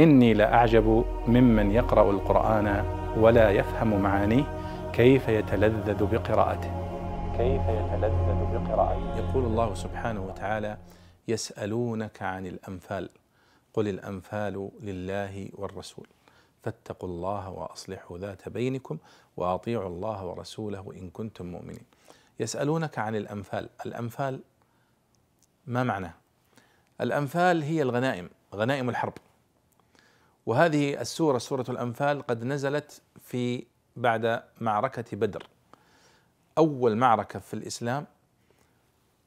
إني لأعجب ممن يقرأ القرآن ولا يفهم معانيه كيف يتلذذ بقراءته. كيف يتلذذ بقراءته. يقول الله سبحانه وتعالى يسألونك عن الأنفال قل الأنفال لله والرسول. فاتقوا الله وأصلحوا ذات بينكم وأطيعوا الله ورسوله إن كنتم مؤمنين. يسألونك عن الأنفال الأنفال ما معناه؟ الأنفال هي الغنائم غنائم الحرب. وهذه السورة سورة الأنفال قد نزلت في بعد معركة بدر. أول معركة في الإسلام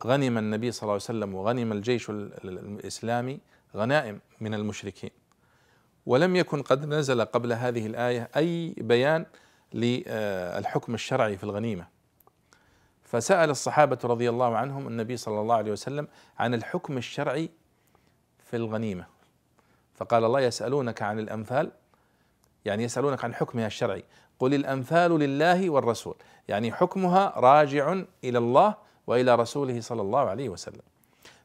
غنم النبي صلى الله عليه وسلم وغنم الجيش الإسلامي غنائم من المشركين. ولم يكن قد نزل قبل هذه الآية أي بيان للحكم الشرعي في الغنيمة. فسأل الصحابة رضي الله عنهم النبي صلى الله عليه وسلم عن الحكم الشرعي في الغنيمة. فقال الله يسألونك عن الأنفال يعني يسألونك عن حكمها الشرعي. قل الأنفال لله والرسول. يعني حكمها راجع إلى الله وإلى رسوله صلى الله عليه وسلم.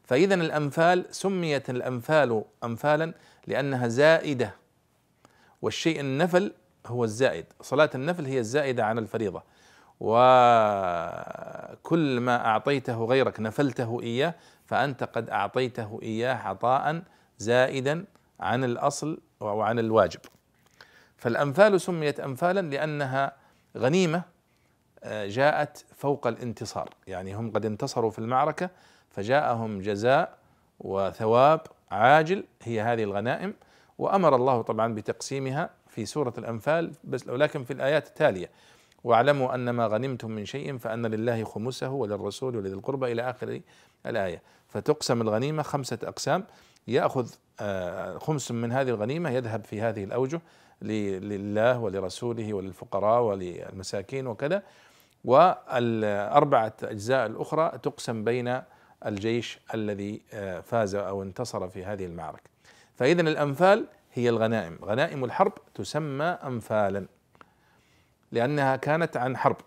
فإذا الأنفال سميت الأنفال أنفالا لأنها زائدة. والشيء النفل هو الزائد. صلاة النفل هي الزائدة عن الفريضة. وكل ما أعطيته غيرك نفلته إياه فأنت قد أعطيته إياه عطاء زائدا عن الأصل وعن الواجب. فالأنفال سميت أنفالا لأنها غنيمة آه، جاءت فوق الانتصار. يعني هم قد انتصروا في المعركة فجاءهم جزاء وثواب عاجل هي هذه الغنائم. وأمر الله طبعا بتقسيمها في سورة الأنفال بس ولكن في الآيات التالية. واعلموا أن ما غنمتم من شيء فأن لله خمسه وللرسول ولذي القربى إلى آخر الآية. فتقسم الغنيمة خمسة أقسام. يأخذ خمس من هذه الغنيمة يذهب في هذه الأوجه لله ولرسوله وللفقراء وللمساكين وكذا. والأربعة أجزاء الأخرى تقسم بين الجيش الذي آه، فاز أو انتصر في هذه المعركة. فإذا الأنفال هي الغنائم. غنائم الحرب تسمى أنفالا لأنها كانت عن حرب.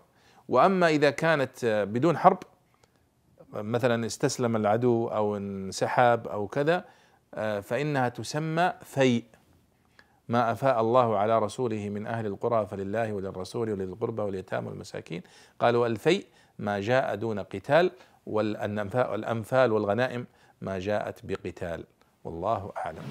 وأما إذا كانت آه، بدون حرب مثلا استسلم العدو أو انسحب أو كذا آه، فإنها تسمى فيء. ما أفاء الله على رسوله من أهل القرى فلله وللرسول وللقربى واليتامى والمساكين. قالوا الفيء ما جاء دون قتال والأنفال والغنائم ما جاءت بقتال. والله أعلم.